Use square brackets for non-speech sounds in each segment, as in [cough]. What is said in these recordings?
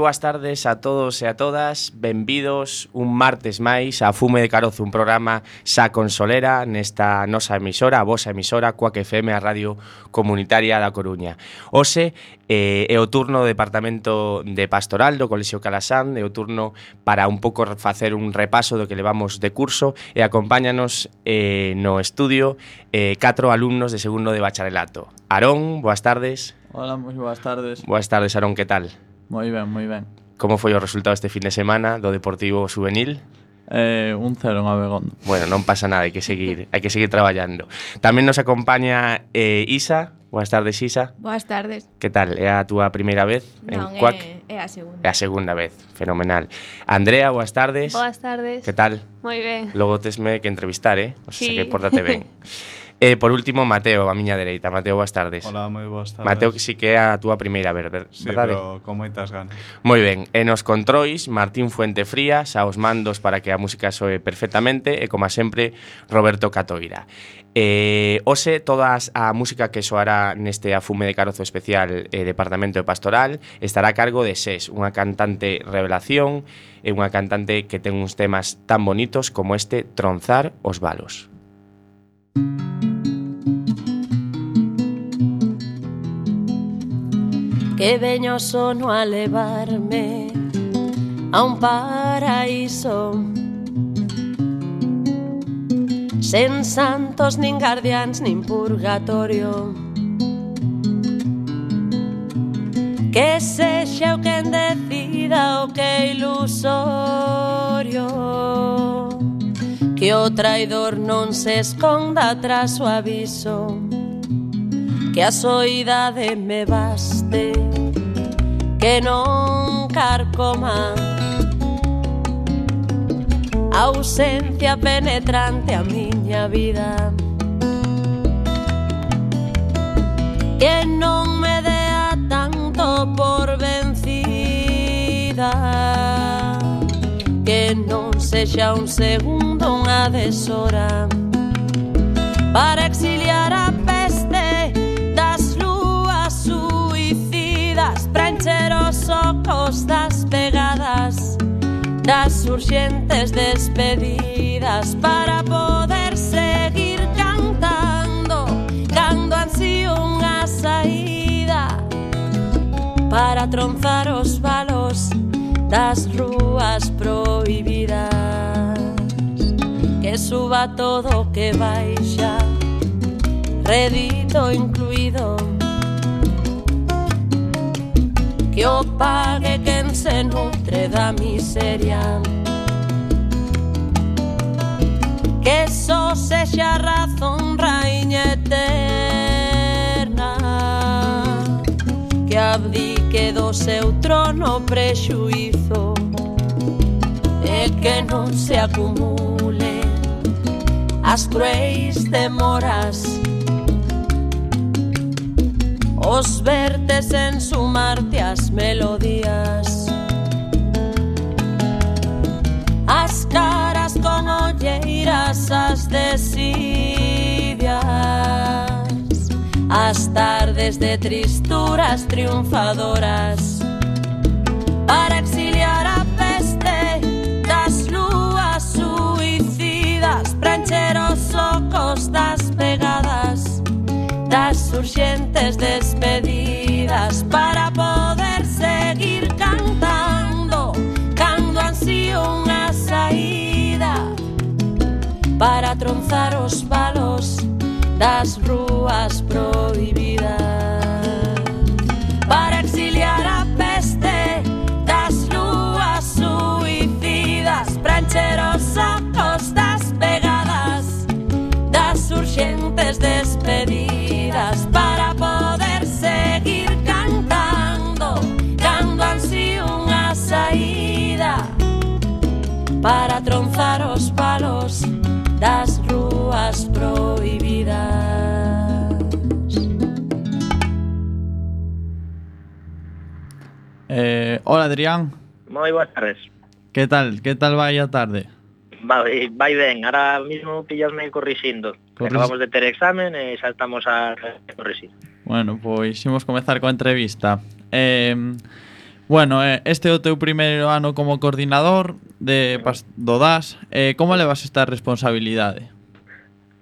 boas tardes a todos e a todas. Benvidos un martes máis a Fume de Carozo Un programa xa consolera nesta nosa emisora A vosa emisora Coac FM a Radio Comunitaria da Coruña. Ose eh, é o turno do Departamento de Pastoral do Colexio Calasán É o turno para un pouco facer un repaso do que levamos de curso E acompáñanos eh, no estudio eh, catro alumnos de segundo de bacharelato. Arón, boas tardes. Hola, moi boas tardes. Boas tardes, Arón, que tal? Moi ben, moi ben. Como foi o resultado este fin de semana do Deportivo Juvenil? Eh, un cero en Abegondo. Bueno, non pasa nada, hai que seguir, hai que seguir traballando. Tamén nos acompaña eh, Isa. Boas tardes, Isa. Boas tardes. Que tal? É a túa primeira vez non, en Cuac? É, é a segunda. É a segunda vez, fenomenal. Andrea, boas tardes. Boas tardes. Que tal? Moi ben. Logo tesme que entrevistar, eh? O sea, sí. que pórtate ben. [laughs] E por último, Mateo, a miña dereita. Mateo, boas tardes. Hola, moi boas tardes. Mateo, que si que é a túa primeira vez, verdade? Sí, pero con moitas ganas. Moi ben. E nos controis, Martín Fuente Frías, aos mandos para que a música soe perfectamente, e como sempre, Roberto Catoira. Eh, ose todas a música que soará neste afume de carozo especial eh, Departamento de Pastoral estará a cargo de SES, unha cantante revelación e unha cantante que ten uns temas tan bonitos como este Tronzar os balos. que veño sono a levarme a un paraíso. Sen santos nin guardians nin purgatorio. Que sexa o quen decida o que ilusorio. Que o traidor non se esconda tras o aviso que a soidade me baste que non carcoma a ausencia penetrante a miña vida que non me dea tanto por vencida que non sexa un segundo unha deshora para exiliar a somos das pegadas, das urxentes despedidas para poder seguir cantando, cando ansío unha saída para tronzar os balos das rúas prohibidas. Que suba todo que baixa, redito incluído que o pague quen se nutre da miseria. Que só sexa razón raíña eterna. Que abdique do seu trono prexuizo e que non se acumule. As cruéis demoras. Os vertes en sumarte as melodías. As caras con olleiras as desidias. As tardes de tristuras triunfadoras urxentes despedidas para poder seguir cantando cando ansío unha saída para tronzar os palos das rúas prohibidas. Eh, hola Adrián. Moi boas tardes. Que tal? Que tal vai a tarde? Vai, eh, vai ben, ahora mismo pillasme corrixindo. Corris... Acabamos de ter examen eh, e xa estamos a corrixir. Bueno, pois imos comezar coa entrevista. Eh, bueno, eh, este é o teu primeiro ano como coordinador de do DAS. Eh, como levas esta responsabilidade?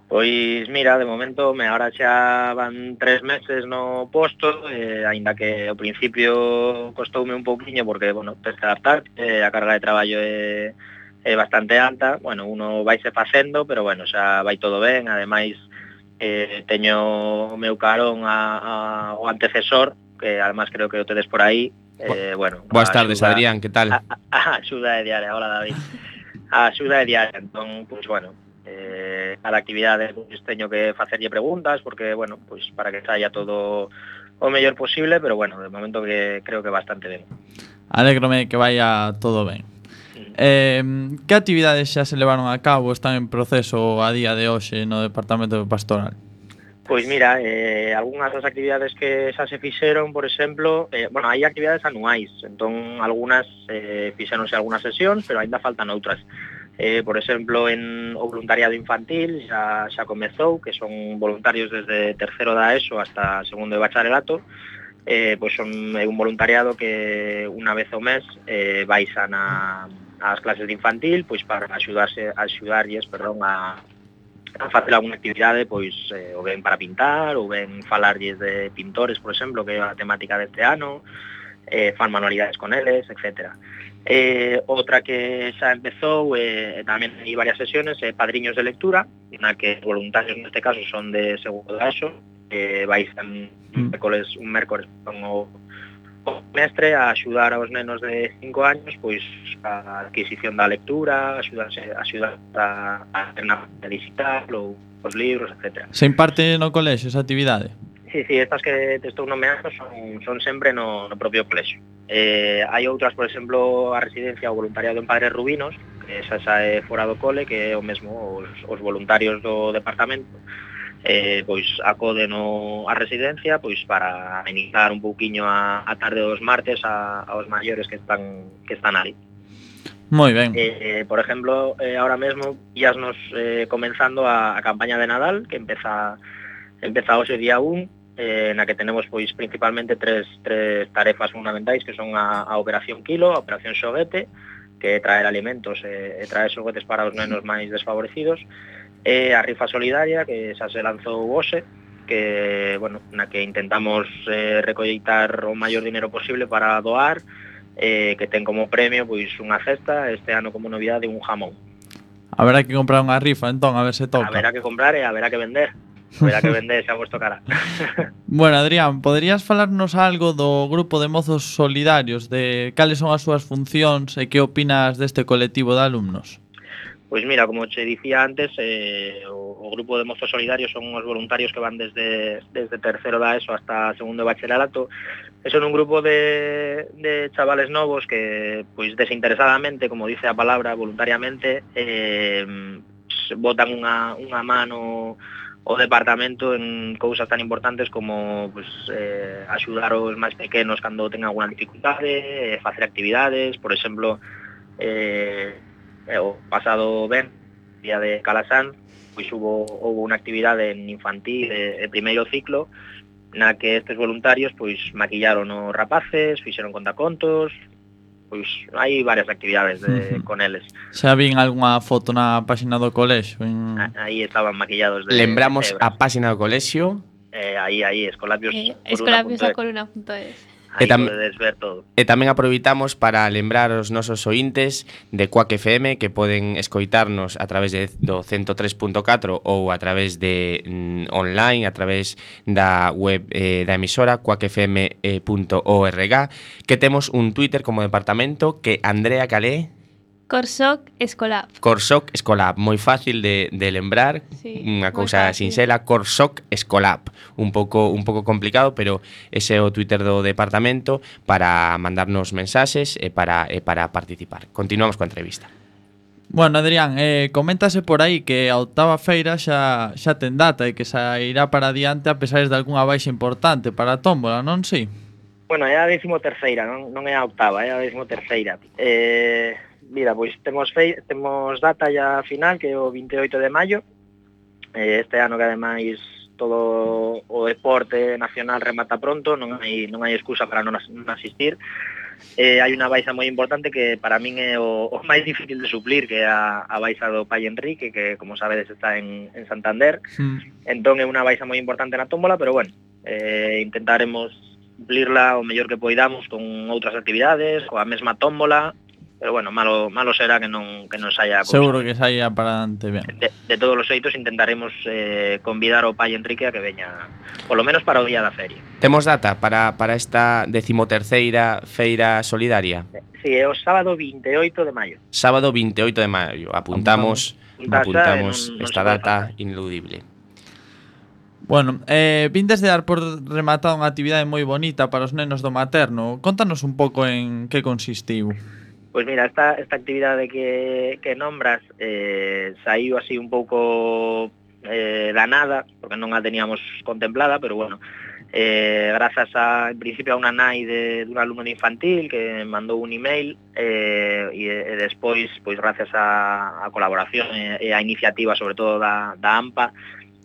Pois mira, de momento me ahora xa van tres meses no posto, eh, aínda que ao principio costoume un pouquiño porque, bueno, tens que adaptar, eh, a carga de traballo é, é bastante alta, bueno, uno vai se facendo, pero bueno, xa vai todo ben, ademais eh, teño o meu carón a, a, o antecesor, que además creo que o tedes por aí, eh, bueno. Boas tardes, axuda, Adrián, que tal? A, a, a axuda de diaria, hola David. A axuda de diaria, entón, pois pues, bueno, eh, a la actividade pois, teño que facerlle preguntas porque, bueno, pois para que saia todo o mellor posible, pero bueno, de momento que creo que bastante ben. Alégrome que vaya todo ben. Eh, que actividades xa se levaron a cabo están en proceso a día de hoxe no Departamento Pastoral? Pois mira, eh, algunhas das actividades que xa se fixeron, por exemplo, eh, bueno, hai actividades anuais, entón algunhas eh, fixeronse algunhas sesións, pero aínda faltan outras. Eh, por exemplo, en o voluntariado infantil xa, xa comezou, que son voluntarios desde terceiro da ESO hasta segundo de bacharelato, eh, pois son é un voluntariado que unha vez ao mes eh, vais a na, ás clases de infantil pois para axudarse, axudarlles perdón, a, a facer alguna actividade pois eh, ou ben para pintar ou ben falarlles de pintores, por exemplo, que é a temática deste ano, eh, fan manualidades con eles, etcétera. Eh, outra que xa empezou, eh, tamén hai varias sesiones, eh, padriños de lectura, na que voluntarios neste caso son de segundo daxo, eh, vais en mm. mércoles, un mércoles con o, o mestre a axudar aos nenos de 5 años pois a adquisición da lectura, axudarse, axudar a, a, a digital ou os libros, etc. Se imparte no colexo esa actividade? Sí, sí, estas que te estou nomeando son, son sempre no, no propio colexo. Eh, hai outras, por exemplo, a residencia ou voluntariado en Padres Rubinos, que esa eh, sae fora do cole, que é o mesmo os, os voluntarios do departamento, eh, pois acoden no, a residencia pois para amenizar un pouquiño a, a tarde dos martes a, aos maiores que están que están ali. Moi ben. Eh, eh por exemplo, eh, ahora mesmo ya nos eh, comenzando a, a campaña de Nadal, que empeza empeza hoxe día 1 eh, na que tenemos pois principalmente tres, tres tarefas fundamentais que son a, a operación Kilo, a operación Xoguete, que é traer alimentos e, eh, e traer xoguetes para os nenos máis desfavorecidos, e a rifa solidaria que xa se lanzou hoxe, que, bueno, na que intentamos eh, recolleitar o maior dinero posible para doar, eh, que ten como premio pois unha cesta, este ano como novidade un jamón. Haberá que comprar unha rifa entón, a ver se toca. Haberá que comprar e haberá que vender. Verá que vende xa vuestro cara. [laughs] bueno, Adrián, poderías falarnos algo do Grupo de Mozos Solidarios, de cales son as súas funcións e que opinas deste colectivo de alumnos? Pois mira, como che dicía antes, eh, o, o Grupo de Mozos Solidarios son os voluntarios que van desde, desde tercero da ESO hasta segundo de bacharelato. E son un grupo de, de chavales novos que, pois desinteresadamente, como dice a palabra, voluntariamente, eh, botan unha, unha mano o departamento en cousas tan importantes como pues, eh, axudar os máis pequenos cando ten alguna dificultade, eh, facer actividades, por exemplo, eh, eh o pasado ben, día de Calasán, pois hubo, hubo unha actividade en infantil de, de primeiro ciclo na que estes voluntarios pois maquillaron os rapaces, fixeron contacontos, pois hai varias actividades de, Ujú. con eles. Xa vin algunha foto na páxina do colexo en... Aí estaban maquillados de Lembramos de a página do colexio eh, aí aí escolapios Eh, Aí e, tam ver todo. e tamén aproveitamos para lembrar os nosos ointes de Quack FM que poden escoitarnos a través de, do 103.4 ou a través de mm, online, a través da web eh, da emisora quackfm.org que temos un Twitter como departamento que Andrea Calé Corsoc Escolab. Corsoc Escolab, moi fácil de, de lembrar, sí, unha cousa sinxela, Corsoc Escolab. Un pouco un pouco complicado, pero ese é o Twitter do departamento para mandarnos mensaxes e para e para participar. Continuamos coa entrevista. Bueno, Adrián, eh, coméntase por aí que a octava feira xa, xa ten data e que xa irá para adiante a pesar de algunha baixa importante para a tómbola, non si? Sí? Bueno, é a décimo terceira, non, non é a octava, é a décimo terceira. Eh, Mira, pois temos fei, temos data ya final que é o 28 de maio. Este ano que ademais todo o deporte nacional remata pronto, non hai non hai excusa para non, non asistir. Eh, hai unha baixa moi importante que para min é o, o máis difícil de suplir que é a, a baixa do pai Enrique que como sabedes está en, en Santander sí. entón é unha baixa moi importante na tómbola pero bueno, eh, intentaremos cumplirla o mellor que poidamos con outras actividades, coa mesma tómbola, pero bueno, malo malo será que non que non saia. Seguro que saia para ante ben. De, de todos os xeitos intentaremos eh, convidar ao pai Enrique a que veña, polo menos para o día da feria. Temos data para, para esta decimoterceira feira solidaria. Si, sí, é o sábado 28 de maio. Sábado 28 de maio, apuntamos apuntamos, apuntamos non, esta non data ineludible. Bueno, eh, vindes de dar por rematada unha actividade moi bonita para os nenos do materno. Contanos un pouco en que consistiu. Pois mira, esta, esta actividade que, que nombras eh, saiu así un pouco eh, da nada, porque non a teníamos contemplada, pero bueno, eh, grazas a, en principio a unha nai de, dun alumno de infantil que mandou un email eh, e, e despois, pois grazas a, a colaboración e, e a iniciativa sobre todo da, da AMPA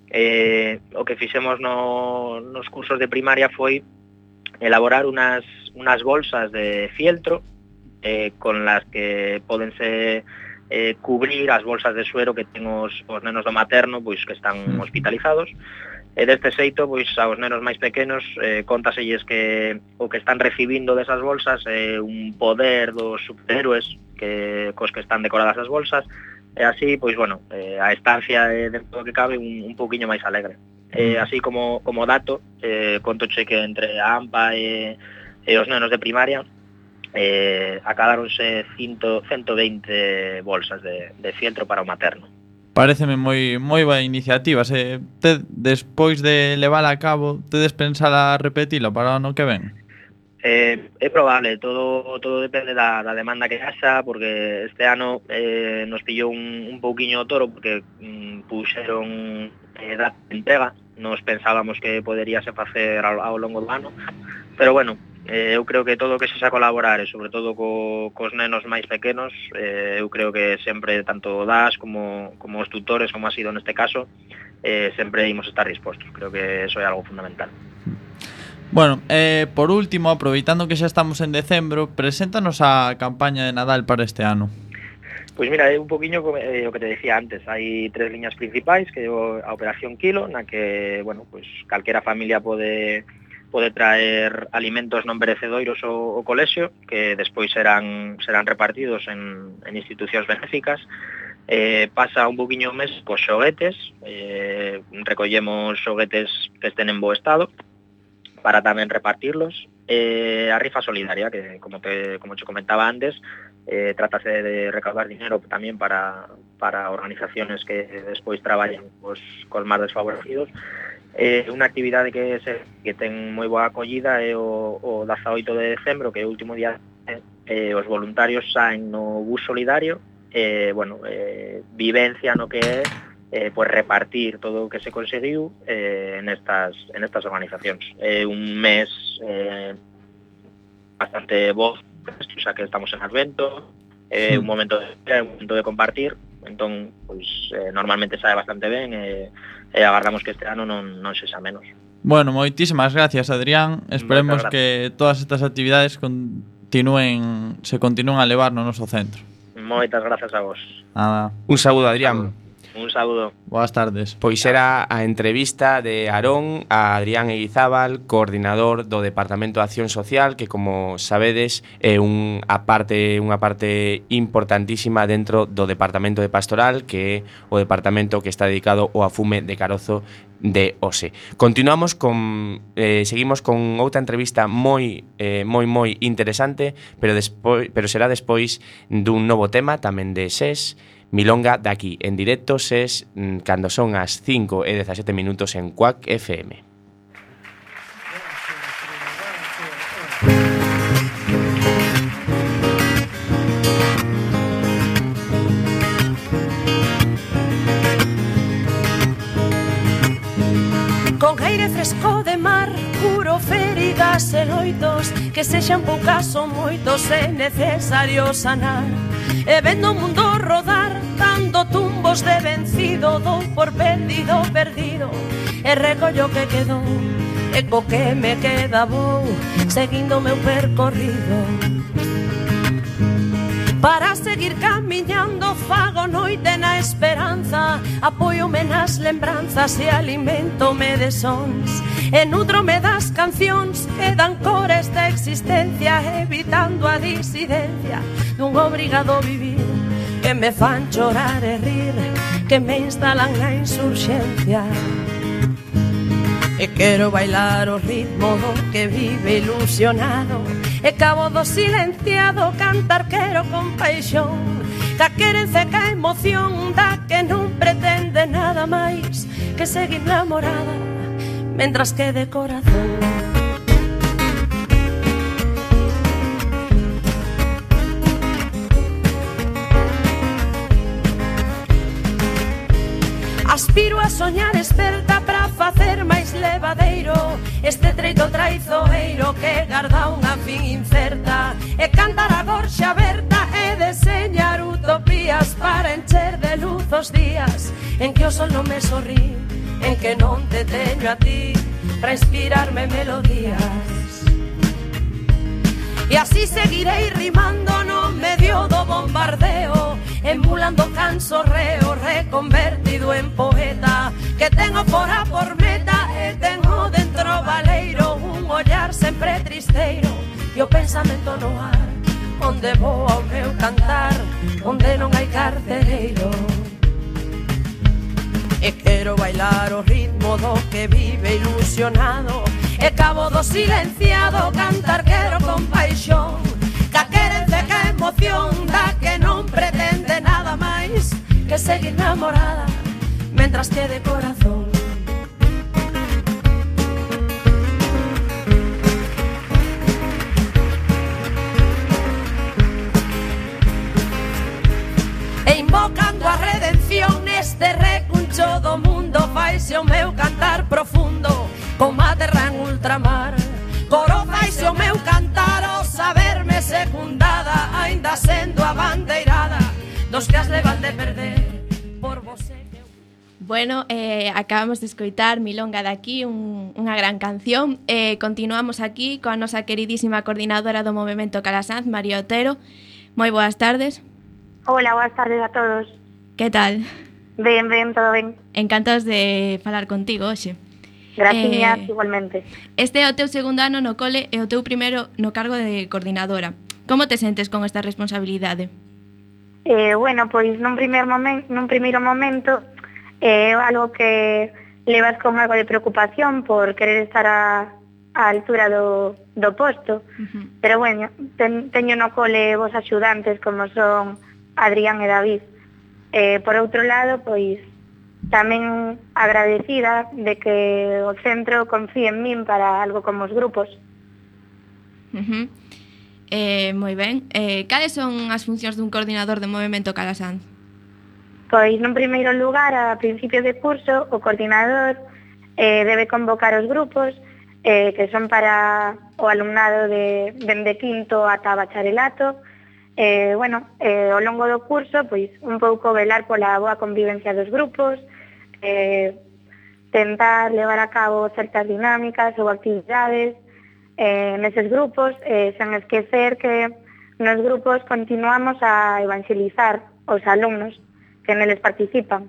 eh, o que fixemos no, nos cursos de primaria foi elaborar unas, unas bolsas de fieltro eh, con las que pódense eh, cubrir as bolsas de suero que ten os, os nenos do materno pois que están mm. hospitalizados. E deste xeito pois aos nenos máis pequenos eh, contaselles que o que están recibindo desas bolsas é eh, un poder dos superhéroes que cos que están decoradas as bolsas. E así pois bueno eh, a estancia é dentro do que cabe un, un poquinho máis alegre. Eh, así como como dato eh, contoche que entre a AMPA e, e os nenos de primaria eh, acadáronse 100, 120 bolsas de, de fieltro para o materno. Pareceme moi moi boa iniciativa. Se te, despois de levala a cabo, tedes pensala repetilo para o ano que ven? Eh, é probable, todo todo depende da, da demanda que haxa, porque este ano eh, nos pillou un, un pouquiño o toro, porque mm, puxeron eh, da entrega, nos pensábamos que poderíase facer ao, ao longo do ano pero bueno, eh, eu creo que todo o que se xa colaborar e sobre todo co, cos nenos máis pequenos eh, eu creo que sempre tanto das como, como os tutores como ha sido neste caso eh, sempre imos estar dispostos creo que eso é algo fundamental Bueno, eh, por último, aproveitando que xa estamos en decembro, preséntanos a campaña de Nadal para este ano. Pois mira, é un poquinho eh, o que te decía antes, hai tres liñas principais, que é a Operación Kilo, na que, bueno, pois calquera familia pode pode traer alimentos non perecedoiros ao, ao colexio, que despois serán serán repartidos en, en institucións benéficas. Eh, pasa un poquinho mes cos xoguetes, eh, recollemos xoguetes que estén en bo estado, para tamén repartirlos. Eh, a rifa solidaria, que como te como te comentaba antes, eh, trátase de recaudar dinero tamén para, para organizaciones que despois traballan cos, cos máis desfavorecidos. Eh, unha actividade que, se, que ten moi boa acollida é o, o 18 de decembro, que é o último día eh, os voluntarios saen no bus solidario, eh, bueno, eh, vivencia no que é eh, pues repartir todo o que se conseguiu eh, en, estas, en estas organizacións. É eh, un mes eh, bastante voz, xa que estamos en Advento, é eh, un momento de, un momento de compartir, entón, pois, eh, normalmente sabe bastante ben e, eh, eh e agardamos que este ano non, non sexa menos. Bueno, moitísimas gracias, Adrián. Esperemos gracias. que todas estas actividades continúen, se continúen a levar no noso centro. Moitas grazas a vos. Nada. Un saúdo, Adrián. Un saúdo. Boas tardes. Pois era a entrevista de Arón a Adrián Eguizábal, coordinador do Departamento de Acción Social, que como sabedes é un a parte unha parte importantísima dentro do Departamento de Pastoral, que é o departamento que está dedicado ao afume de carozo de OSE. Continuamos con eh, seguimos con outra entrevista moi eh, moi moi interesante, pero despois pero será despois dun novo tema tamén de SES Milonga de aquí en directo ses mm, cando son as 5 e 17 minutos en Quack FM. Con aire fresco de mar, curo feridas e loitos Que sexan poucas ou moitos é necesario sanar E vendo o mundo rodar dando tumbos de vencido Dou por perdido, perdido E recollo que quedou E co que me queda vou Seguindo meu percorrido. Para seguir camiñando fago noite na esperanza Apoiome nas lembranzas e alimentome de sons. E nutrome das cancións que dan cor esta existencia Evitando a disidencia dun obrigado vivir que me fan chorar e rir, que me instalan na insurxencia. E quero bailar o ritmo do que vive ilusionado. E cabo do silenciado cantar quero con paixón. Da queren ca emoción da que non pretende nada máis Que seguir namorada mentras que de corazón. aspiro a soñar esperta para facer máis levadeiro. Este treito traizoeiro que garda unha fin incerta. E cantar a gorxa aberta e deseñar utopías Para encher de luz os días en que o sol non me sorrí En que non te teño a ti para inspirarme melodías. E así seguirei rimando no medio do bombardeo, emulando cansorreo, reconvertido en poeta, que tengo fora por meta e tengo dentro valeiro, un ollar sempre tristeiro. E o pensamento no ar, onde vou ao meu cantar, onde non hai carcereiro. E quero bailar o ritmo do que vive ilusionado. E cabo do silenciado cantar quero con paixón emoción da que non pretende nada máis que seguir namorada mentras que de corazón. E invocando a redención neste recuncho do mundo faise o meu cantar profundo como a terra en ultramar. está sendo a bandeirada dos que as levan de perder por vosé Bueno, eh, acabamos de escoitar Milonga de aquí, un, unha gran canción. Eh, continuamos aquí coa nosa queridísima coordinadora do Movimento Calasanz, María Otero. Moi boas tardes. Hola, boas tardes a todos. Que tal? Ben, ben, todo ben. Encantados de falar contigo hoxe. Gracias, eh, igualmente. Este é o teu segundo ano no cole e o teu primeiro no cargo de coordinadora. Como te sentes con esta responsabilidade? Eh, bueno, pois nun primeiro momento, nun primeiro momento eh, é eh, algo que levas con algo de preocupación por querer estar a, a altura do, do posto. Uh -huh. Pero bueno, ten, teño no cole vos axudantes como son Adrián e David. Eh, por outro lado, pois tamén agradecida de que o centro confíe en min para algo como os grupos. Uh -huh. Eh, moi ben. Eh, cales son as funcións dun coordinador de movimento Calasanz? Pois, nun primeiro lugar, a principio de curso, o coordinador eh, debe convocar os grupos eh, que son para o alumnado de dende quinto ata bacharelato. Eh, bueno, eh, ao longo do curso, pois, un pouco velar pola boa convivencia dos grupos, eh, tentar levar a cabo certas dinámicas ou actividades, eh, neses grupos, eh, sen esquecer que nos grupos continuamos a evangelizar os alumnos que neles participan,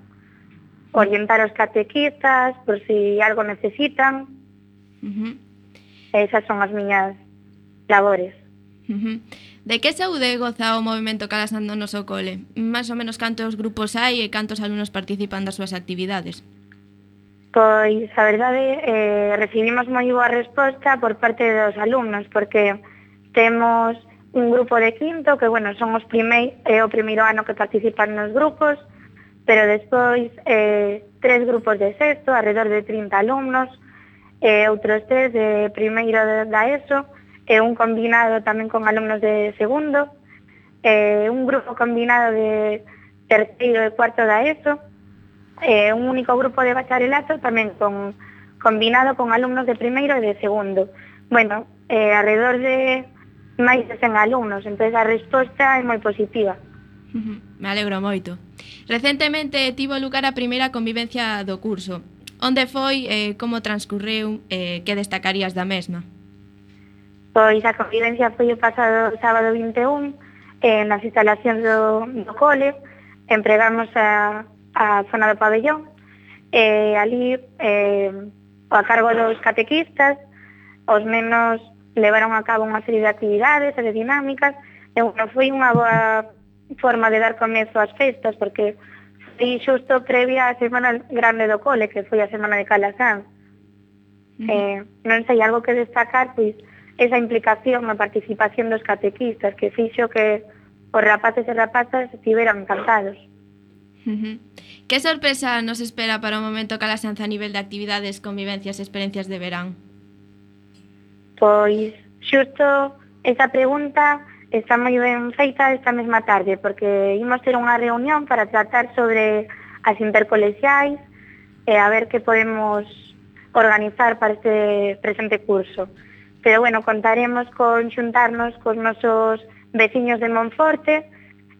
orientar os catequistas por si algo necesitan. Uh -huh. Esas son as miñas labores. Uh -huh. De que saúde goza o movimento Calasando no seu cole? Más ou menos cantos grupos hai e cantos alumnos participan das súas actividades? Pois, a verdade, eh, recibimos moi boa resposta por parte dos alumnos, porque temos un grupo de quinto, que, bueno, son os primei, é eh, o primeiro ano que participan nos grupos, pero despois eh, tres grupos de sexto, alrededor de 30 alumnos, e eh, outros tres de primeiro da ESO, e eh, un combinado tamén con alumnos de segundo, eh, un grupo combinado de terceiro e cuarto da ESO, eh, un único grupo de bacharelato tamén con, combinado con alumnos de primeiro e de segundo. Bueno, eh, alrededor de máis de 100 alumnos, entón a resposta é moi positiva. Me alegro moito. Recentemente tivo lugar a primeira convivencia do curso. Onde foi, eh, como transcurreu, eh, que destacarías da mesma? Pois a convivencia foi o pasado sábado 21 eh, nas instalacións do, do cole. Empregamos a, a zona do pabellón, e ali eh, a cargo dos catequistas, os nenos levaron a cabo unha serie de actividades e de dinámicas, e bueno, foi unha boa forma de dar comezo ás festas, porque foi xusto previa á Semana Grande do Cole, que foi a Semana de Calasán Uh -huh. eh, non sei, algo que destacar, pois, esa implicación na participación dos catequistas, que fixo que os rapaces e rapazas estiveran encantados. Uh -huh. Que sorpresa nos espera para o momento calasanza a nivel de actividades, convivencias e experiencias de verán? Pois, xusto, esa pregunta está moi ben feita esta mesma tarde, porque imos ter unha reunión para tratar sobre as intercolexiais e a ver que podemos organizar para este presente curso. Pero, bueno, contaremos con xuntarnos cos nosos veciños de Monforte,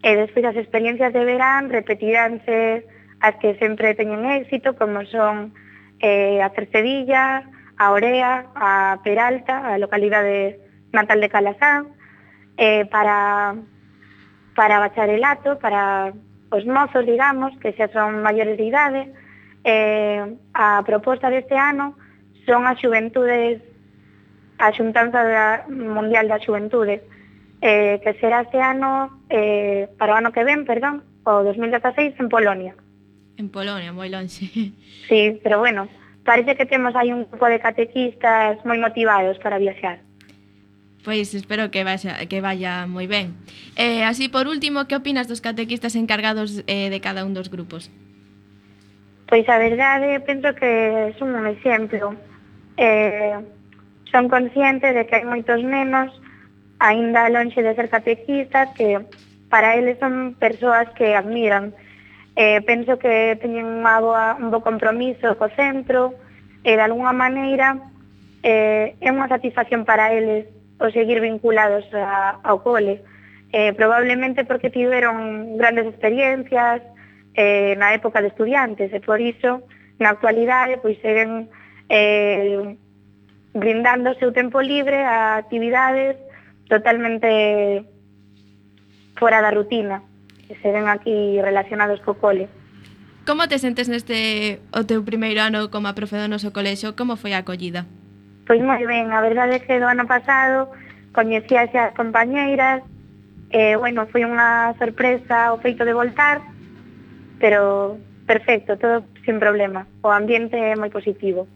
E despois as experiencias de verán repetiránse as que sempre teñen éxito, como son eh, a Cercedilla, a Orea, a Peralta, a localidade natal de Calasán, eh, para, para bacharelato, para os mozos, digamos, que xa son maiores de idade, eh, a proposta deste ano son as xuventudes, a xuntanza da, mundial das xuventudes, eh, que será este ano, eh, para o ano que ven, perdón, o 2016 en Polonia. En Polonia, moi longe. [laughs] Sí, pero bueno, parece que temos aí un grupo de catequistas moi motivados para viaxar. Pois espero que vaya, que vaya moi ben. Eh, así por último, que opinas dos catequistas encargados eh, de cada un dos grupos? Pois a verdade, penso que son un exemplo. Eh, son conscientes de que hai moitos nenos aínda lonxe de ser catequistas, que para eles son persoas que admiran. Eh, penso que teñen unha boa, un bo compromiso co centro, e de alguna maneira eh, é unha satisfacción para eles eh, o seguir vinculados a, ao cole, eh, probablemente porque tiveron grandes experiencias eh, na época de estudiantes, e por iso, na actualidade, pois seguen eh, brindando o seu tempo libre a actividades totalmente fora da rutina que se ven aquí relacionados co cole. Como te sentes neste o teu primeiro ano como a profe do noso colexo? Como foi a acollida? Pois moi ben, a verdade é que do ano pasado coñecía xa as compañeiras, eh, bueno, foi unha sorpresa o feito de voltar, pero perfecto, todo sin problema. O ambiente é moi positivo.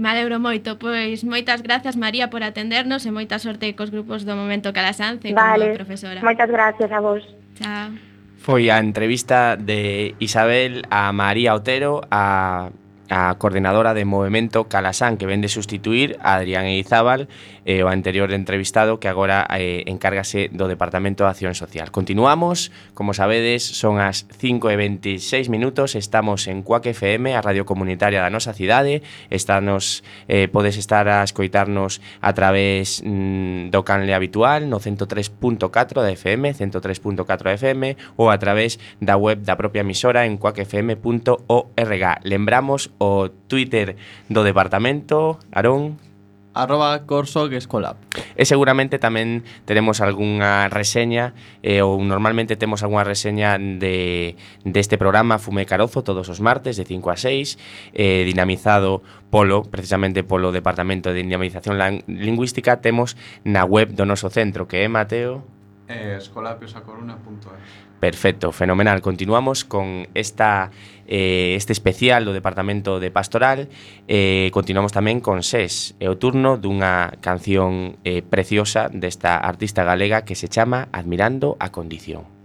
Me alegro moito, pois moitas grazas María por atendernos e moita sorte cos grupos do Momento Calasance vale. como profesora. Moitas gracias a vos. Chao. Foi a entrevista de Isabel a María Otero, a a coordinadora de Movimento Calasán, que vende sustituir a Adrián Eizábal eh, o anterior entrevistado que agora eh, encárgase do Departamento de Acción Social. Continuamos, como sabedes, son as 5 e 26 minutos, estamos en Cuac FM, a radio comunitaria da nosa cidade, estános, eh, podes estar a escoitarnos a través mm, do canle habitual, no 103.4 da FM, 103.4 FM, ou a través da web da propia emisora en cuacfm.org. Lembramos o Twitter do departamento, Arón, arroba corso Gescolab. E seguramente tamén teremos algunha reseña eh, ou normalmente temos algunha reseña de deste de programa Fume Carozo todos os martes de 5 a 6 eh, dinamizado polo, precisamente polo Departamento de Dinamización Lingüística temos na web do noso centro que é Mateo eh, escolapiosacoruna.es. Perfecto, fenomenal. Continuamos con esta, eh, este especial do Departamento de Pastoral. Eh, continuamos tamén con SES, e o turno dunha canción eh, preciosa desta artista galega que se chama Admirando a Condición.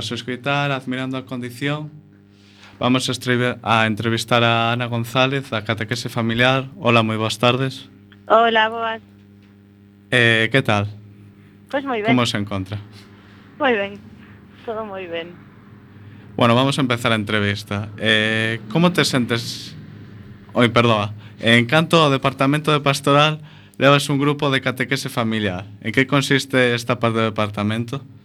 Tras escoitar Admirando a Condición, vamos a, a entrevistar a Ana González, da Catequese Familiar. Hola, moi boas tardes. Hola, boas. Eh, que tal? Pois moi ben, Como se encontra? moi ben. Todo moi ben. Bueno, vamos a empezar a entrevista. Eh, como te sentes... Oi, perdoa. En canto ao Departamento de Pastoral, levas un grupo de catequese familiar. En que consiste esta parte do departamento? Pois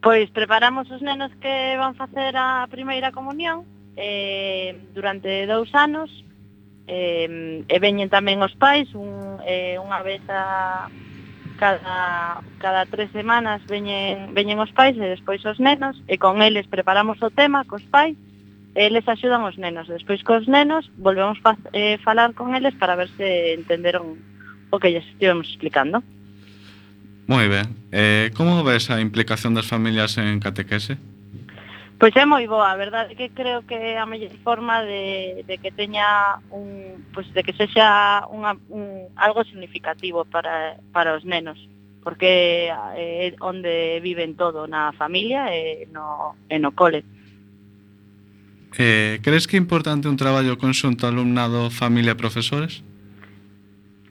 Pois preparamos os nenos que van facer a primeira comunión eh, durante dous anos eh, e veñen tamén os pais un, eh, unha vez a, cada, cada tres semanas veñen, veñen os pais e despois os nenos e con eles preparamos o tema cos pais e eles axudan os nenos despois cos nenos volvemos fa, eh, falar con eles para ver se entenderon o que lles estivemos explicando. Moi ben. Eh, como ves a implicación das familias en catequese? Pois é moi boa, a verdade que creo que é a mellor forma de, de que teña un, pois de que sexa unha, un, algo significativo para, para os nenos porque eh, é onde viven todo, na familia e no, e no cole. Eh, crees que é importante un traballo conxunto alumnado, familia e profesores?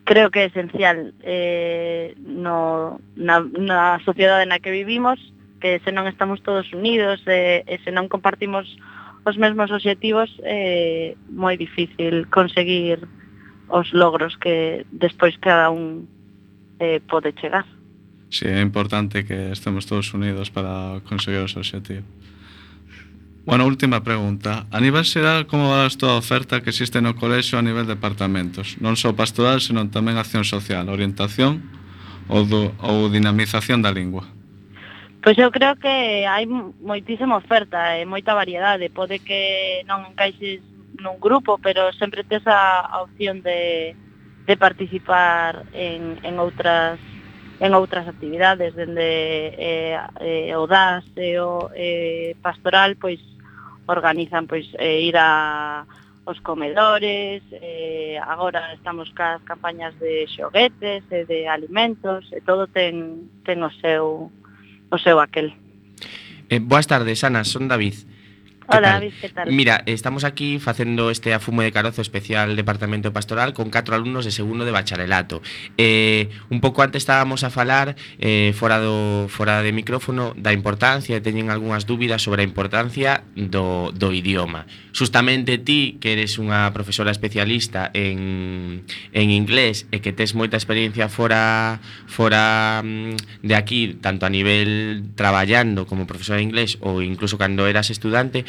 creo que é esencial eh, no, na, na sociedade na que vivimos, que se non estamos todos unidos eh, e se non compartimos os mesmos obxectivos, é eh, moi difícil conseguir os logros que despois cada un eh, pode chegar. Sí, é importante que estemos todos unidos para conseguir os obxectivos. Bueno, última pregunta. A nivel xeral, como vas toda a oferta que existe no colexo a nivel de departamentos? Non só pastoral, senón tamén acción social, orientación ou, do, ou dinamización da lingua? Pois eu creo que hai moitísima oferta e moita variedade. Pode que non encaixes nun grupo, pero sempre tes a, a opción de, de participar en, en outras en outras actividades dende eh, eh, o DAS e o eh, pastoral pois organizan pois eh, ir a os comedores, eh, agora estamos cas campañas de xoguetes e de alimentos, e todo ten, ten o seu o seu aquel. Eh, boas tardes, Ana, son David. Hola, ¿qué tal? Mira, estamos aquí facendo este afumo de carozo especial Departamento Pastoral con catro alumnos de segundo de bacharelato. Eh, un pouco antes estábamos a falar eh, fora, do, fora de micrófono da importancia e teñen algunhas dúbidas sobre a importancia do, do idioma. Justamente ti, que eres unha profesora especialista en, en inglés e que tes moita experiencia fora, fora mm, de aquí, tanto a nivel traballando como profesora de inglés ou incluso cando eras estudante,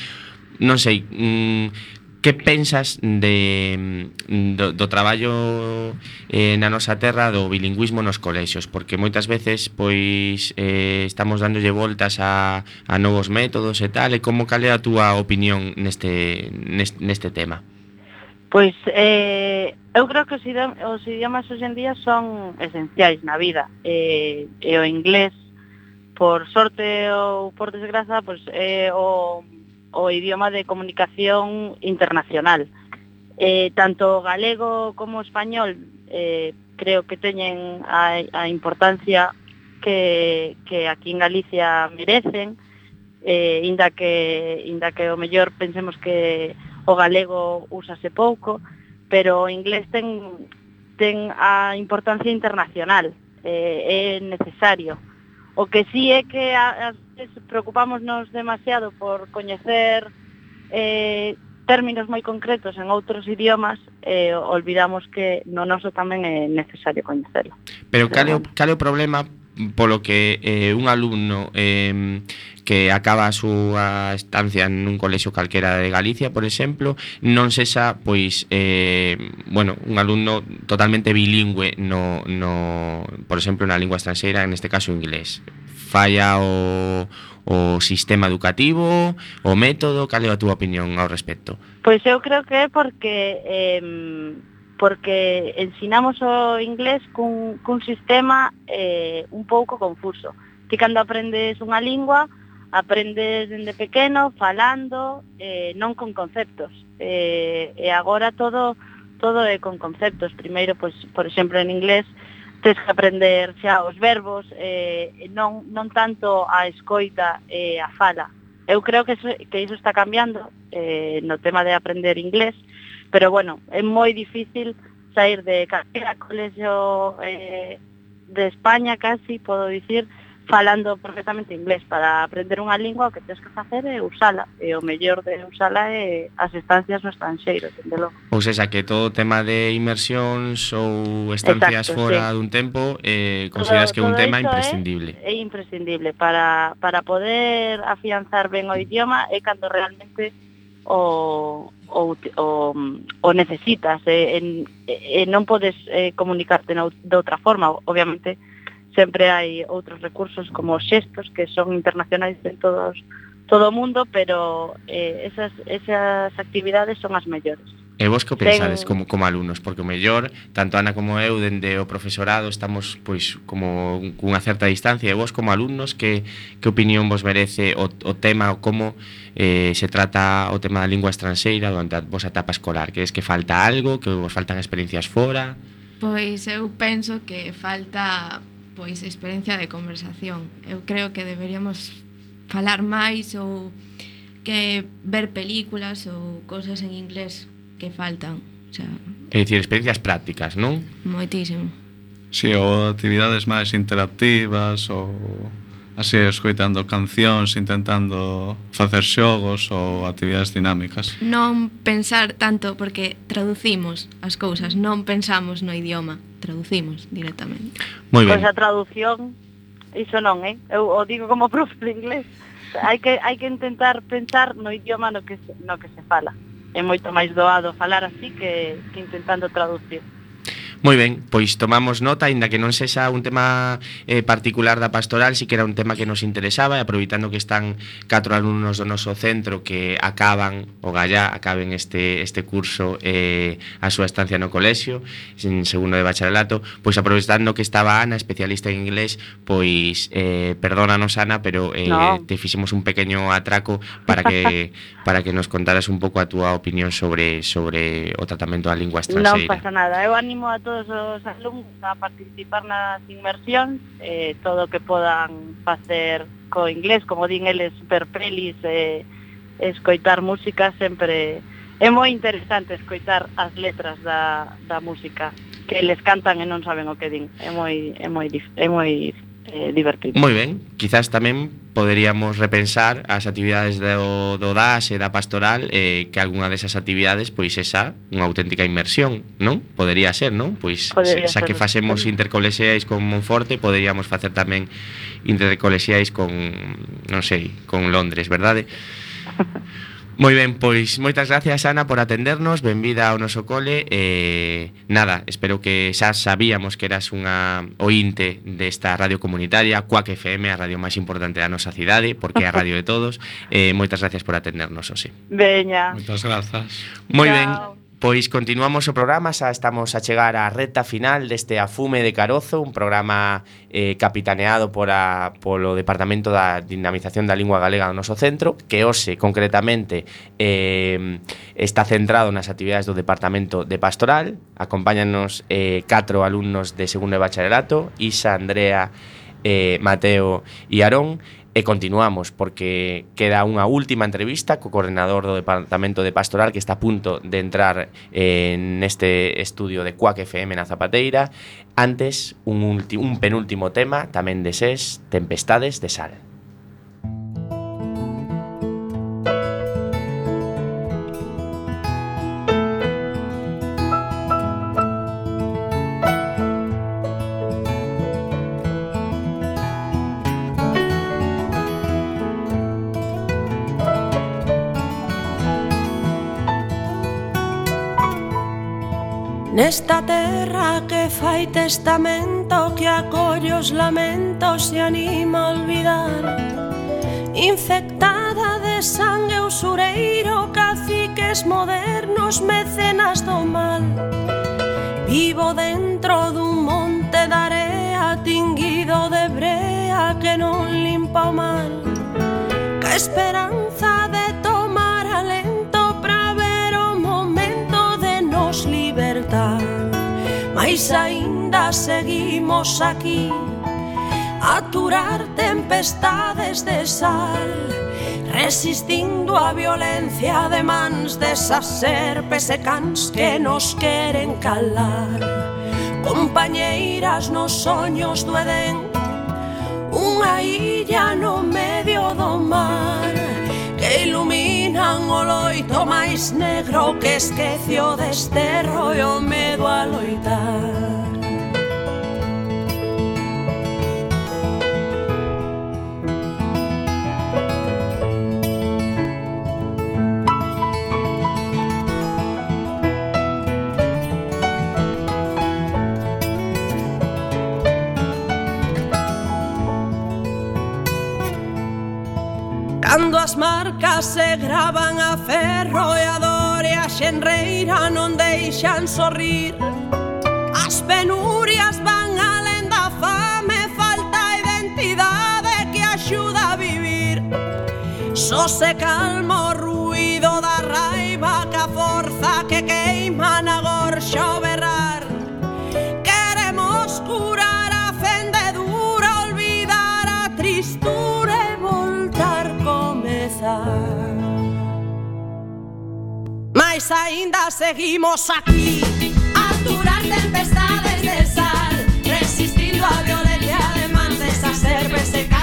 non sei, mm, que pensas de, mm, do, do traballo eh, na nosa terra do bilingüismo nos colexios? Porque moitas veces pois eh, estamos dándolle voltas a, a novos métodos e tal, e como cal é a túa opinión neste, neste, neste tema? Pois eh, eu creo que os idiomas, os idiomas hoxe en día son esenciais na vida eh, e o inglés por sorte ou por desgraza pois, é eh, o o idioma de comunicación internacional. Eh, tanto galego como español eh, creo que teñen a, a importancia que, que aquí en Galicia merecen, eh, inda que inda que o mellor pensemos que o galego úsase pouco, pero o inglés ten ten a importancia internacional, eh, é necesario. O que sí é que as veces preocupámonos demasiado por coñecer eh, términos moi concretos en outros idiomas eh, olvidamos que no noso tamén é necesario coñecelo. Pero cal é o, cal é o problema polo que eh, un alumno eh, que acaba a súa estancia nun colexio calquera de Galicia, por exemplo, non sexa, pois, eh, bueno, un alumno totalmente bilingüe no, no, por exemplo, na lingua estranxeira, en este caso inglés falla o, o sistema educativo, o método, cal é a túa opinión ao respecto? Pois eu creo que é porque eh, porque ensinamos o inglés cun, cun sistema eh, un pouco confuso. Ti cando aprendes unha lingua, aprendes dende pequeno, falando, eh, non con conceptos. Eh, e agora todo todo é con conceptos. Primeiro, pois, por exemplo, en inglés, tens que aprender xa os verbos, eh, non, non tanto a escoita e eh, a fala. Eu creo que iso, que iso está cambiando eh, no tema de aprender inglés, pero bueno, é moi difícil sair de calquera colexo eh, de España casi, podo dicir, falando perfectamente inglés para aprender unha lingua o que tens que facer é usala e o mellor de usala é as estancias no estranxeiro dende. Ou seja, que todo o tema de inmersións ou estancias Exacto, fora sí. dun tempo eh, consideras todo, que é un tema imprescindible é, é imprescindible para, para poder afianzar ben o idioma é cando realmente o, o, o, o necesitas e, en, e non podes eh, comunicarte no, de outra forma obviamente sempre hai outros recursos como os xestos que son internacionais en todos todo o mundo, pero eh, esas, esas actividades son as mellores. E vos que pensades como, como alumnos? Porque o mellor, tanto Ana como eu, dende o profesorado, estamos pois como cunha certa distancia. E vos como alumnos, que, que opinión vos merece o, o tema, ou como eh, se trata o tema da lingua estranxeira durante a vosa etapa escolar? Que es que falta algo, que vos faltan experiencias fora? Pois eu penso que falta pois experiencia de conversación. Eu creo que deberíamos falar máis ou que ver películas ou cousas en inglés que faltan. O sea, é dicir, experiencias prácticas, non? Moitísimo. Si, sí, ou actividades máis interactivas ou así escoitando cancións, intentando facer xogos ou actividades dinámicas. Non pensar tanto porque traducimos as cousas, non pensamos no idioma, traducimos directamente. Moi ben. Pois a traducción, iso non, eh? Eu o digo como [laughs] prof de inglés. Hai que hai que intentar pensar no idioma no que se, no que se fala. É moito máis doado falar así que, que intentando traducir. Moi ben, pois tomamos nota, aínda que non sexa un tema eh, particular da pastoral, si que era un tema que nos interesaba e aproveitando que están catro alumnos do noso centro que acaban o gallá, acaben este este curso eh, a súa estancia no colexio, en segundo de bacharelato, pois aproveitando que estaba Ana, especialista en inglés, pois eh, perdónanos Ana, pero eh, no. te fixemos un pequeño atraco para que [laughs] para que nos contaras un pouco a túa opinión sobre sobre o tratamento da lingua estranxeira Non pasa nada, eu animo a todos os alumnos a participar nas inmersións, eh, todo o que podan facer co inglés, como din eles, super pelis, eh, escoitar música sempre... É moi interesante escoitar as letras da, da música que eles cantan e non saben o que din. É moi é moi é moi eh, divertido. Moi ben, quizás tamén poderíamos repensar as actividades do, do DAS e da Pastoral eh, que algunha desas actividades, pois esa unha auténtica inmersión, non? Podería ser, non? Pois Podería xa ser. que facemos intercolexiais con Monforte, poderíamos facer tamén intercolexiais con, non sei, con Londres, verdade? [laughs] Moi ben, pois moitas gracias Ana por atendernos, benvida ao noso cole e eh, nada, espero que xa sabíamos que eras unha ointe desta radio comunitaria, Cuac FM, a radio máis importante da nosa cidade, porque é a radio de todos. Eh, moitas gracias por atendernos, Ose Veña. Moitas grazas. Moi ben. Pois continuamos o programa, xa estamos a chegar á reta final deste Afume de Carozo, un programa eh, capitaneado por a, polo Departamento da Dinamización da Lingua Galega do noso centro, que hoxe concretamente eh, está centrado nas actividades do Departamento de Pastoral. Acompáñanos eh, catro alumnos de segundo de bacharelato, Isa, Andrea, eh, Mateo e Arón, E continuamos, porque queda unha última entrevista co coordenador do Departamento de Pastoral que está a punto de entrar eh, neste estudio de Cuac FM na Zapateira. Antes, un, un penúltimo tema, tamén de SES, Tempestades de Sal. Nesta terra que fai testamento Que acolle os lamentos e anima a olvidar. Infectada de sangue usureiro Caciques modernos, mecenas do mal. Vivo dentro dun monte de area Tinguido de brea que non limpa o mal Que esperanza Pois aínda seguimos aquí. Aturar tempestades de sal Resistindo a violencia de mans desas serpes e cans que nos queren calar. Compañeiras nos soños do Edén Unha illa no medio do mar Que ilumina eran o loito máis negro que esquecio deste rollo medo a loitar Cando as marcas se gravan a ferro e a dor e a xenreira non deixan sorrir. As penurias van alén da fame, falta identidade que axuda a vivir. Só se calma o ruido Pues ainda seguimos aquí. A durar tempestades de sal, resistiendo a violencia de mantes, a ser.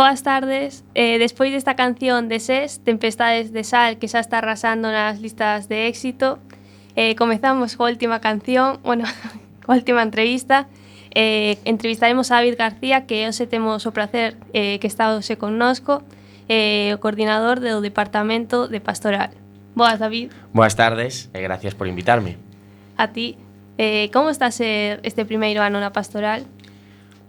Boas tardes. Eh, despois desta canción de SES, Tempestades de Sal, que xa está arrasando nas listas de éxito, eh, comezamos coa última canción, bueno, [laughs] coa última entrevista. Eh, entrevistaremos a David García, que hoxe temos o placer eh, que está hoxe connosco, eh, o coordinador do Departamento de Pastoral. Boas, David. Boas tardes e gracias por invitarme. A ti. Eh, como está a ser este primeiro ano na Pastoral?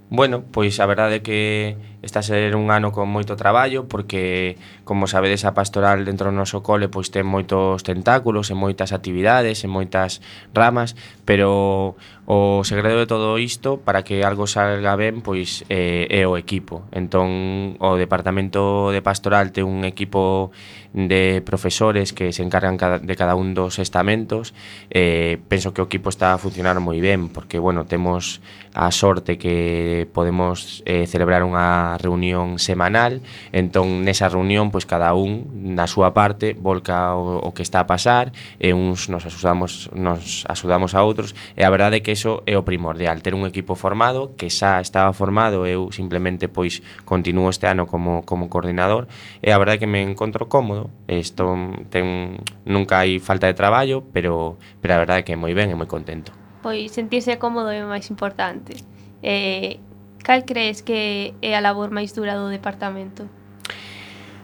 Bueno, pois a verdade é que Está a ser un ano con moito traballo porque, como sabedes, a pastoral dentro do noso cole pois ten moitos tentáculos e moitas actividades e moitas ramas, pero o segredo de todo isto para que algo salga ben pois eh, é o equipo. Entón, o departamento de pastoral ten un equipo de profesores que se encargan cada, de cada un dos estamentos. Eh, penso que o equipo está a funcionar moi ben porque, bueno, temos a sorte que podemos eh, celebrar unha reunión semanal, entón nesa reunión pois cada un na súa parte volca o, o que está a pasar e uns nos axudamos nos axudamos a outros e a verdade é que eso é o primordial, ter un equipo formado que xa estaba formado, eu simplemente pois continuo este ano como como coordinador e a verdade é que me encontro cómodo, isto ten nunca hai falta de traballo, pero pero a verdade é que moi ben e moi contento. Pois sentirse cómodo é o máis importante. Eh, Cal crees que é a labor máis dura do departamento?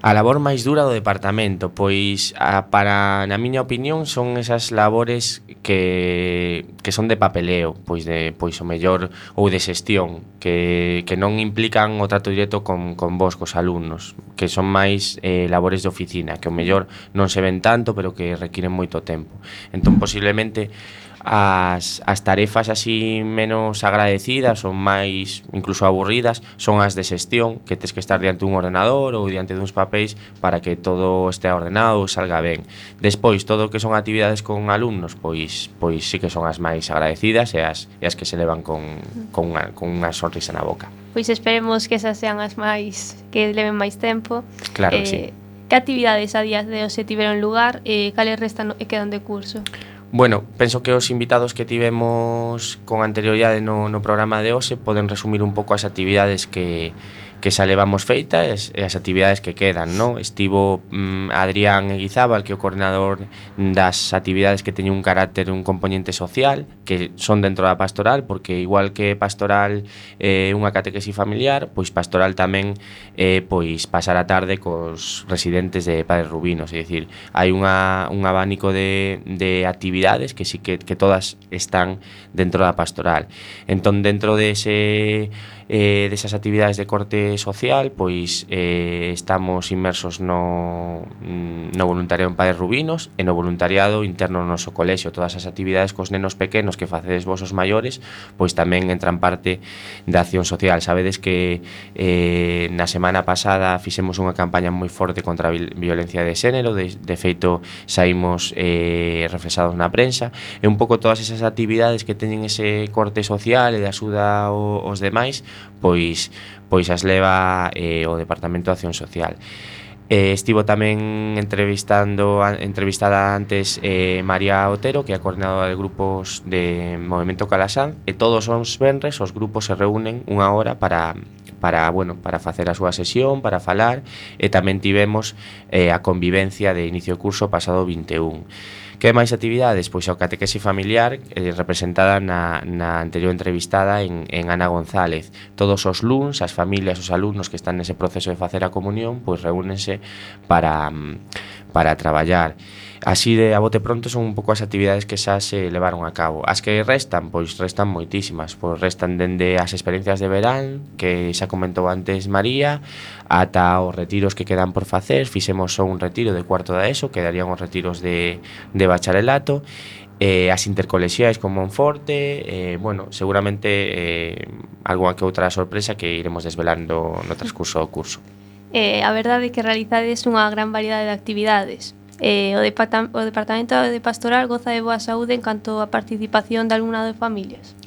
A labor máis dura do departamento, pois a, para na miña opinión son esas labores que, que son de papeleo, pois de pois o mellor ou de xestión, que, que non implican o trato directo con, con vos, cos alumnos, que son máis eh, labores de oficina, que o mellor non se ven tanto, pero que requiren moito tempo. Entón, posiblemente As, as tarefas así menos agradecidas ou máis incluso aburridas son as de xestión, que tes que estar diante dun ordenador ou diante duns papéis para que todo estea ordenado e salga ben. Despois, todo o que son actividades con alumnos, pois pois sí que son as máis agradecidas e as, e as que se levan con, con, unha, con unha sonrisa na boca. Pois esperemos que esas sean as máis que leven máis tempo. Claro eh, que sí. Que actividades a días de hoxe tiveron lugar e cales restan e quedan de curso? Bueno, penso que os invitados que tivemos con anterioridade no, no programa de hoxe poden resumir un pouco as actividades que, que xa levamos feitas e as actividades que quedan, non? Estivo mm, Adrián Eguizábal, que é o coordinador das actividades que teñen un carácter, un componente social, que son dentro da pastoral, porque igual que pastoral é eh, unha catequesi familiar, pois pastoral tamén eh, pois pasar a tarde cos residentes de Padres Rubinos, é dicir, hai unha, un abanico de, de actividades que sí que, que todas están dentro da pastoral. Entón, dentro dese de eh, desas actividades de corte social, pois eh, estamos inmersos no, no voluntariado en Padres Rubinos e no voluntariado interno no noso colexio. Todas as actividades cos nenos pequenos que facedes vos os maiores, pois tamén entran parte da acción social. Sabedes que eh, na semana pasada fixemos unha campaña moi forte contra a violencia de xénero, de, de feito saímos eh, reflexados na prensa, e un pouco todas esas actividades que teñen ese corte social e de axuda aos demais, pois pois as leva eh, o Departamento de Acción Social. Eh, estivo tamén entrevistando entrevistada antes eh, María Otero, que é a coordinadora de grupos de Movimento Calasán, e todos os venres os grupos se reúnen unha hora para para, bueno, para facer a súa sesión, para falar, e tamén tivemos eh, a convivencia de inicio curso pasado 21 Que máis actividades? Pois a catequese familiar eh, representada na, na anterior entrevistada en, en Ana González. Todos os luns, as familias, os alumnos que están nese proceso de facer a comunión, pois reúnense para, mm, para traballar. Así de a bote pronto son un pouco as actividades que xa se levaron a cabo. As que restan, pois restan moitísimas, pois restan dende as experiencias de verán, que xa comentou antes María, ata os retiros que quedan por facer, fixemos só un retiro de cuarto da ESO, quedarían os retiros de, de bacharelato, eh, as intercolexiais con Monforte, eh, bueno, seguramente eh, algunha que outra sorpresa que iremos desvelando no transcurso do curso. Eh, a verdade é que realizades unha gran variedade de actividades. Eh, o, Depata o Departamento de Pastoral goza de boa saúde en canto a participación de alumnado de familias.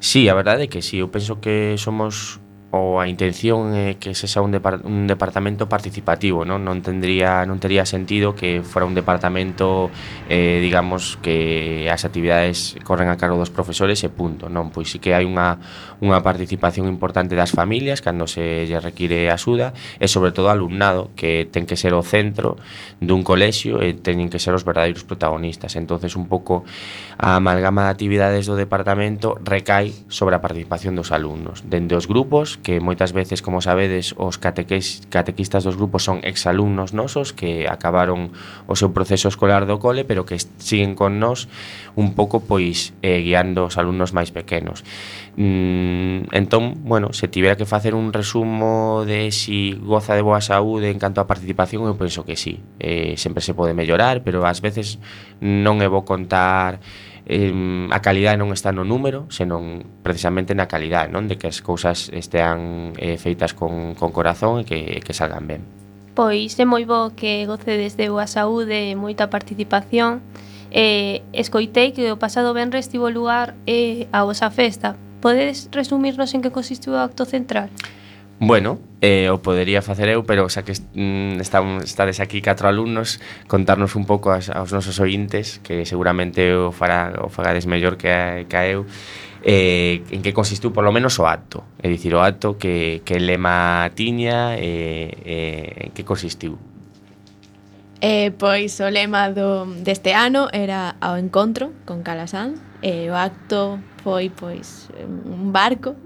Sí, a verdade é que sí, eu penso que somos ou a intención é que se xa un, depar un departamento participativo, non? Non tendría non tería sentido que fora un departamento eh, digamos que as actividades corren a cargo dos profesores e punto, non? Pois sí que hai unha unha participación importante das familias cando se lle require axuda e sobre todo alumnado que ten que ser o centro dun colexio e teñen que ser os verdadeiros protagonistas. Entonces un pouco a amalgama de actividades do departamento recai sobre a participación dos alumnos, dende os grupos que moitas veces como sabedes os catequis, catequistas dos grupos son exalumnos nosos que acabaron o seu proceso escolar do cole, pero que siguen con nós un pouco pois eh, guiando os alumnos máis pequenos. Mm, Mm, entón, bueno, se tivera que facer un resumo de si goza de boa saúde en canto a participación, eu penso que sí. Eh, sempre se pode mellorar, pero ás veces non é bo contar eh, a calidade non está no número, senón precisamente na calidade, non? De que as cousas estean eh, feitas con, con corazón e que, que salgan ben. Pois é moi bo que gocedes de boa saúde e moita participación. Eh, escoitei que o pasado venres tivo lugar eh, a vosa festa, Podedes resumirnos en que consistiu o acto central? Bueno, eh, o podería facer eu, pero xa que mm, está, estades aquí catro alumnos, contarnos un pouco as, aos nosos ointes, que seguramente o, fará, o fagades mellor que, a, que a eu, eh, en que consistiu por lo menos o acto. É dicir, o acto que, que lema tiña eh, eh, en que consistiu? Eh, Pois o lema do, deste ano era ao encontro con Calasanz Eh, e o acto foi pois un barco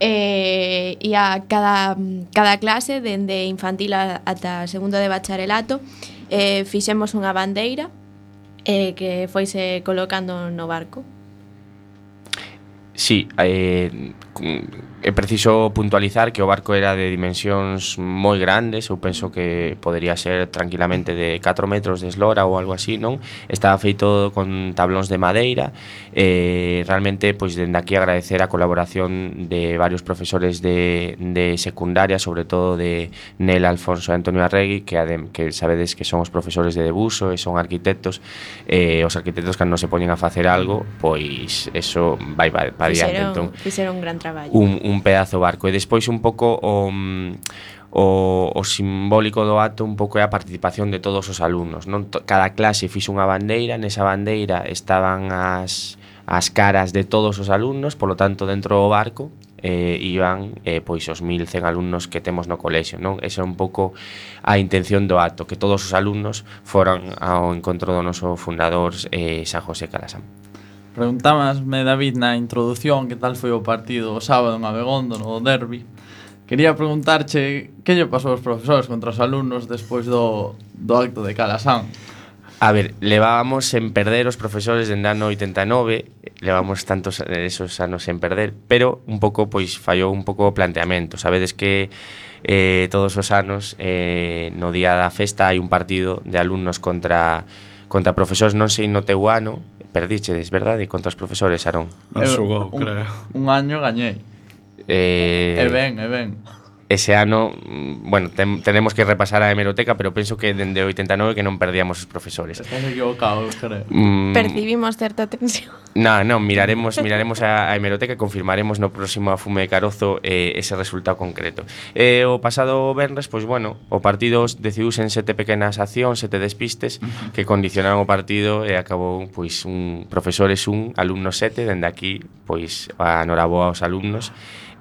eh, e, e a cada, cada clase, dende infantil ata segundo de bacharelato, eh, fixemos unha bandeira eh, que foise colocando no barco. Sí, eh, É preciso puntualizar que o barco era de dimensións moi grandes, eu penso que podería ser tranquilamente de 4 metros de eslora ou algo así, non? Estaba feito con tablóns de madeira, e eh, realmente, pois, dende aquí agradecer a colaboración de varios profesores de, de secundaria, sobre todo de Nel Alfonso e Antonio Arregui, que, adem, que sabedes que son os profesores de debuso e son arquitectos, eh, os arquitectos cando se poñen a facer algo, pois, eso vai para diante. Fixeron, entón, fixeron un gran traballo. Un, un un pedazo barco. E despois un pouco o... Mm, o, o simbólico do acto un pouco é a participación de todos os alumnos non? Cada clase fixo unha bandeira nesa bandeira estaban as, as caras de todos os alumnos polo tanto dentro do barco eh, iban eh, pois os 1100 alumnos que temos no colexio non? Esa é un pouco a intención do acto que todos os alumnos foran ao encontro do noso fundador eh, San José Calasán Preguntámasme, David, na introdución que tal foi o partido o sábado en Abegondo, no derbi. Quería preguntarche que lle pasou aos profesores contra os alumnos despois do, do acto de Calasán. A ver, levábamos en perder os profesores dende ano 89, levamos tantos esos anos en perder, pero un pouco pois fallou un pouco o planteamento. Sabedes que eh, todos os anos eh, no día da festa hai un partido de alumnos contra contra profesores, non sei no teu ano, perdíchedes, verdade, contra os profesores, Arón? Asugou, creo. Un año gañei. Eh... E ben, e ben ese ano, mm, bueno, ten, tenemos que repasar a hemeroteca, pero penso que dende 89 que non perdíamos os profesores. Estás equivocado, creo. Mm, Percibimos certa tensión. Non, non, miraremos miraremos a, a hemeroteca e confirmaremos no próximo Fume de Carozo eh, ese resultado concreto. Eh, o pasado Benres, pois pues, bueno, o partido decidiuse en sete pequenas accións, sete despistes que condicionaron o partido e acabou pois un profesores un, alumnos sete, dende aquí pois a noraboa aos alumnos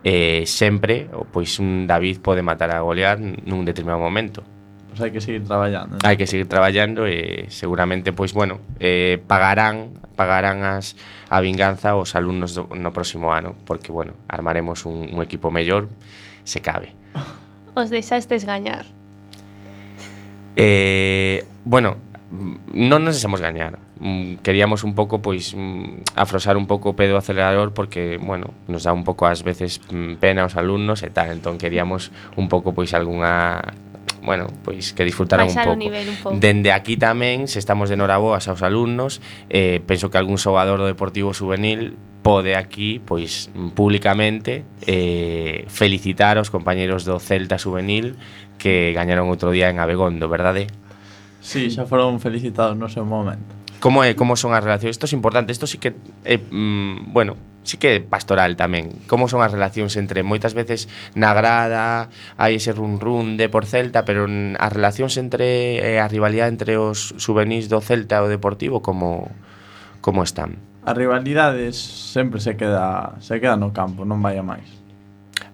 eh, sempre pois un David pode matar a Goliat nun determinado momento. Pois hai que seguir traballando. Hai que seguir traballando e seguramente pois bueno, eh, pagarán pagarán as a vinganza os alumnos do, no próximo ano, porque bueno, armaremos un, un equipo mellor se cabe. [laughs] Os deixastes gañar. Eh, bueno, mm, non nos deixamos gañar mm, queríamos un pouco pois mm, afrosar un pouco o pedo acelerador porque, bueno, nos dá un pouco ás veces mm, pena aos alumnos e tal, entón queríamos un pouco pois algunha bueno, pois que disfrutaran Baixar un pouco. Nivel un pouco. Dende aquí tamén, se estamos de noraboas aos alumnos, eh, penso que algún xogador do Deportivo Juvenil pode aquí, pois, públicamente eh, felicitar aos compañeros do Celta Juvenil que gañaron outro día en Abegondo, verdade? Sí, xa foron felicitados no seu momento. Como é, como son as relacións? Isto é importante, isto sí que é, mm, bueno, sí que é pastoral tamén. Como son as relacións entre moitas veces na grada, hai ese run run de por Celta, pero as relacións entre eh, a rivalidade entre os juvenis do Celta e o Deportivo como como están? As rivalidades sempre se queda se queda no campo, non vai a máis.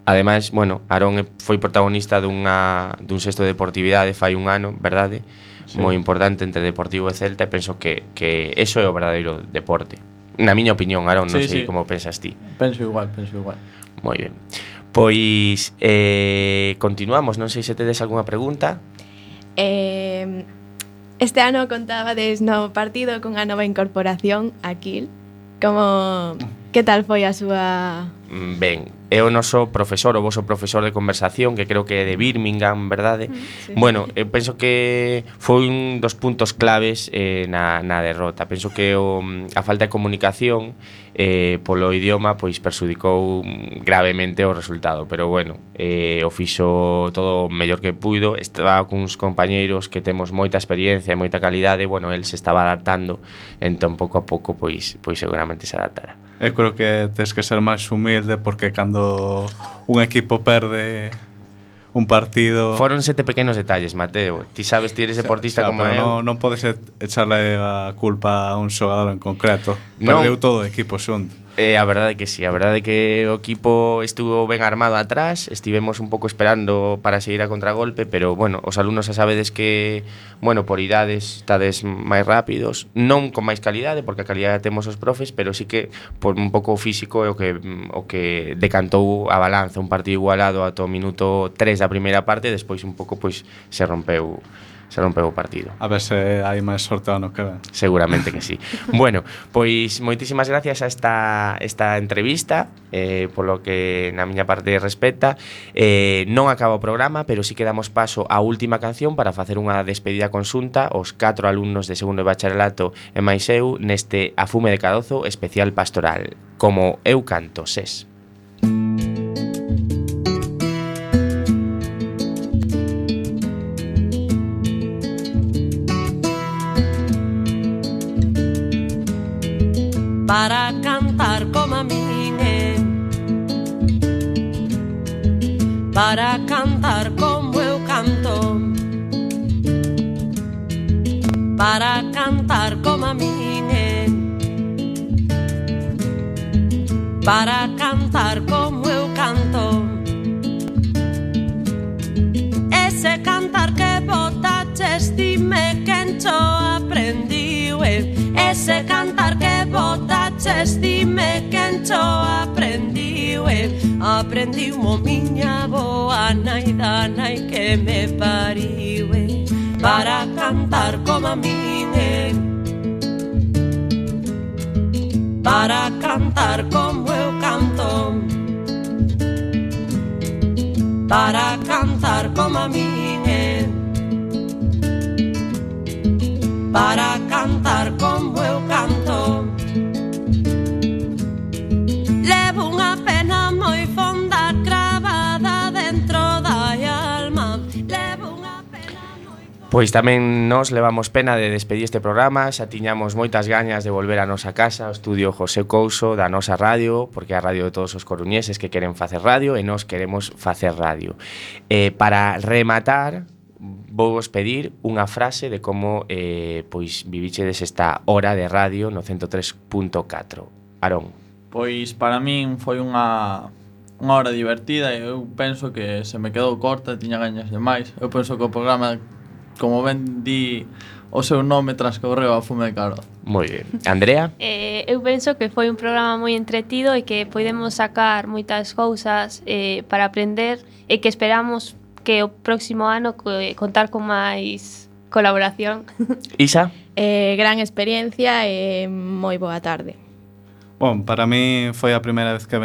Ademais, bueno, Arón foi protagonista dunha dun sexto de deportividade fai un ano, verdade? sí. moi importante entre Deportivo e Celta e penso que, que eso é o verdadeiro deporte. Na miña opinión, Aaron, non sí, sei sí. como pensas ti. Penso igual, penso igual. Moi ben. Pois eh, continuamos, non sei se tedes algunha pregunta. Eh, este ano contabades no partido con a nova incorporación a Kiel como Que tal foi a súa... Mm, ben, é o noso profesor, o voso profesor de conversación, que creo que é de Birmingham, verdade? Mm, sí. Bueno, eu penso que foi un dos puntos claves eh, na, na derrota. Penso que o, a falta de comunicación eh, polo idioma pois perxudicou mm, gravemente o resultado. Pero bueno, eh, o fixo todo o mellor que puido. Estaba cuns compañeiros que temos moita experiencia e moita calidade. Bueno, el se estaba adaptando, entón pouco a pouco pois, pois seguramente se adaptará eu creo que tens que ser máis humilde porque cando un equipo perde un partido... Foron sete pequenos detalles, Mateo. Ti sabes, ti eres deportista xa, xa, como eu. Non, non podes echarle a culpa a un xogador en concreto. Perdeu no. todo o equipo xunto. Eh, a verdade que sí, a verdade que o equipo estuvo ben armado atrás, estivemos un pouco esperando para seguir a contragolpe, pero bueno, os alumnos xa sabedes que, bueno, por idades estades máis rápidos, non con máis calidade, porque a calidade temos os profes, pero sí que por un pouco físico é o que o que decantou a balanza, un partido igualado ata o minuto 3 da primeira parte, despois un pouco pois se rompeu xa un pego partido. A ver se hai máis sorte ano que ven. Seguramente que sí. [laughs] bueno, pois moitísimas gracias a esta, esta entrevista, eh, polo que na miña parte respecta. Eh, non acaba o programa, pero sí que damos paso á última canción para facer unha despedida consunta os catro alumnos de segundo de bacharelato e máis eu neste Afume de Cadozo especial pastoral, como eu canto ses. Para cantar como a eh. Para cantar como eu canto Para cantar como a eh. Para cantar como eu canto Ese cantar que botaches dime quen cho aprendiu eh. Ese cantar que botaches dime quen cho aprendiu e aprendiu mo miña boa nai da nai que me pariu e para cantar como a min e para cantar como eu canto. Para cantar como a min e para cantar Pois tamén nos levamos pena de despedir este programa, xa tiñamos moitas gañas de volver a nosa casa, o estudio José Couso da nosa radio, porque é a radio de todos os coruñeses que queren facer radio e nos queremos facer radio. Eh, para rematar, vou vos pedir unha frase de como eh, pois vivichedes esta hora de radio no 103.4. Arón. Pois para min foi unha unha hora divertida e eu penso que se me quedou corta, tiña gañas de máis. Eu penso que o programa como ben di o seu nome transcorreu a fume de Caro. Moi ben. Andrea? [laughs] Eh, eu penso que foi un programa moi entretido e que podemos sacar moitas cousas eh, para aprender e que esperamos que o próximo ano eh, contar con máis colaboración. [laughs] Isa? Eh, gran experiencia e moi boa tarde. Bom, para mí foi a primeira vez que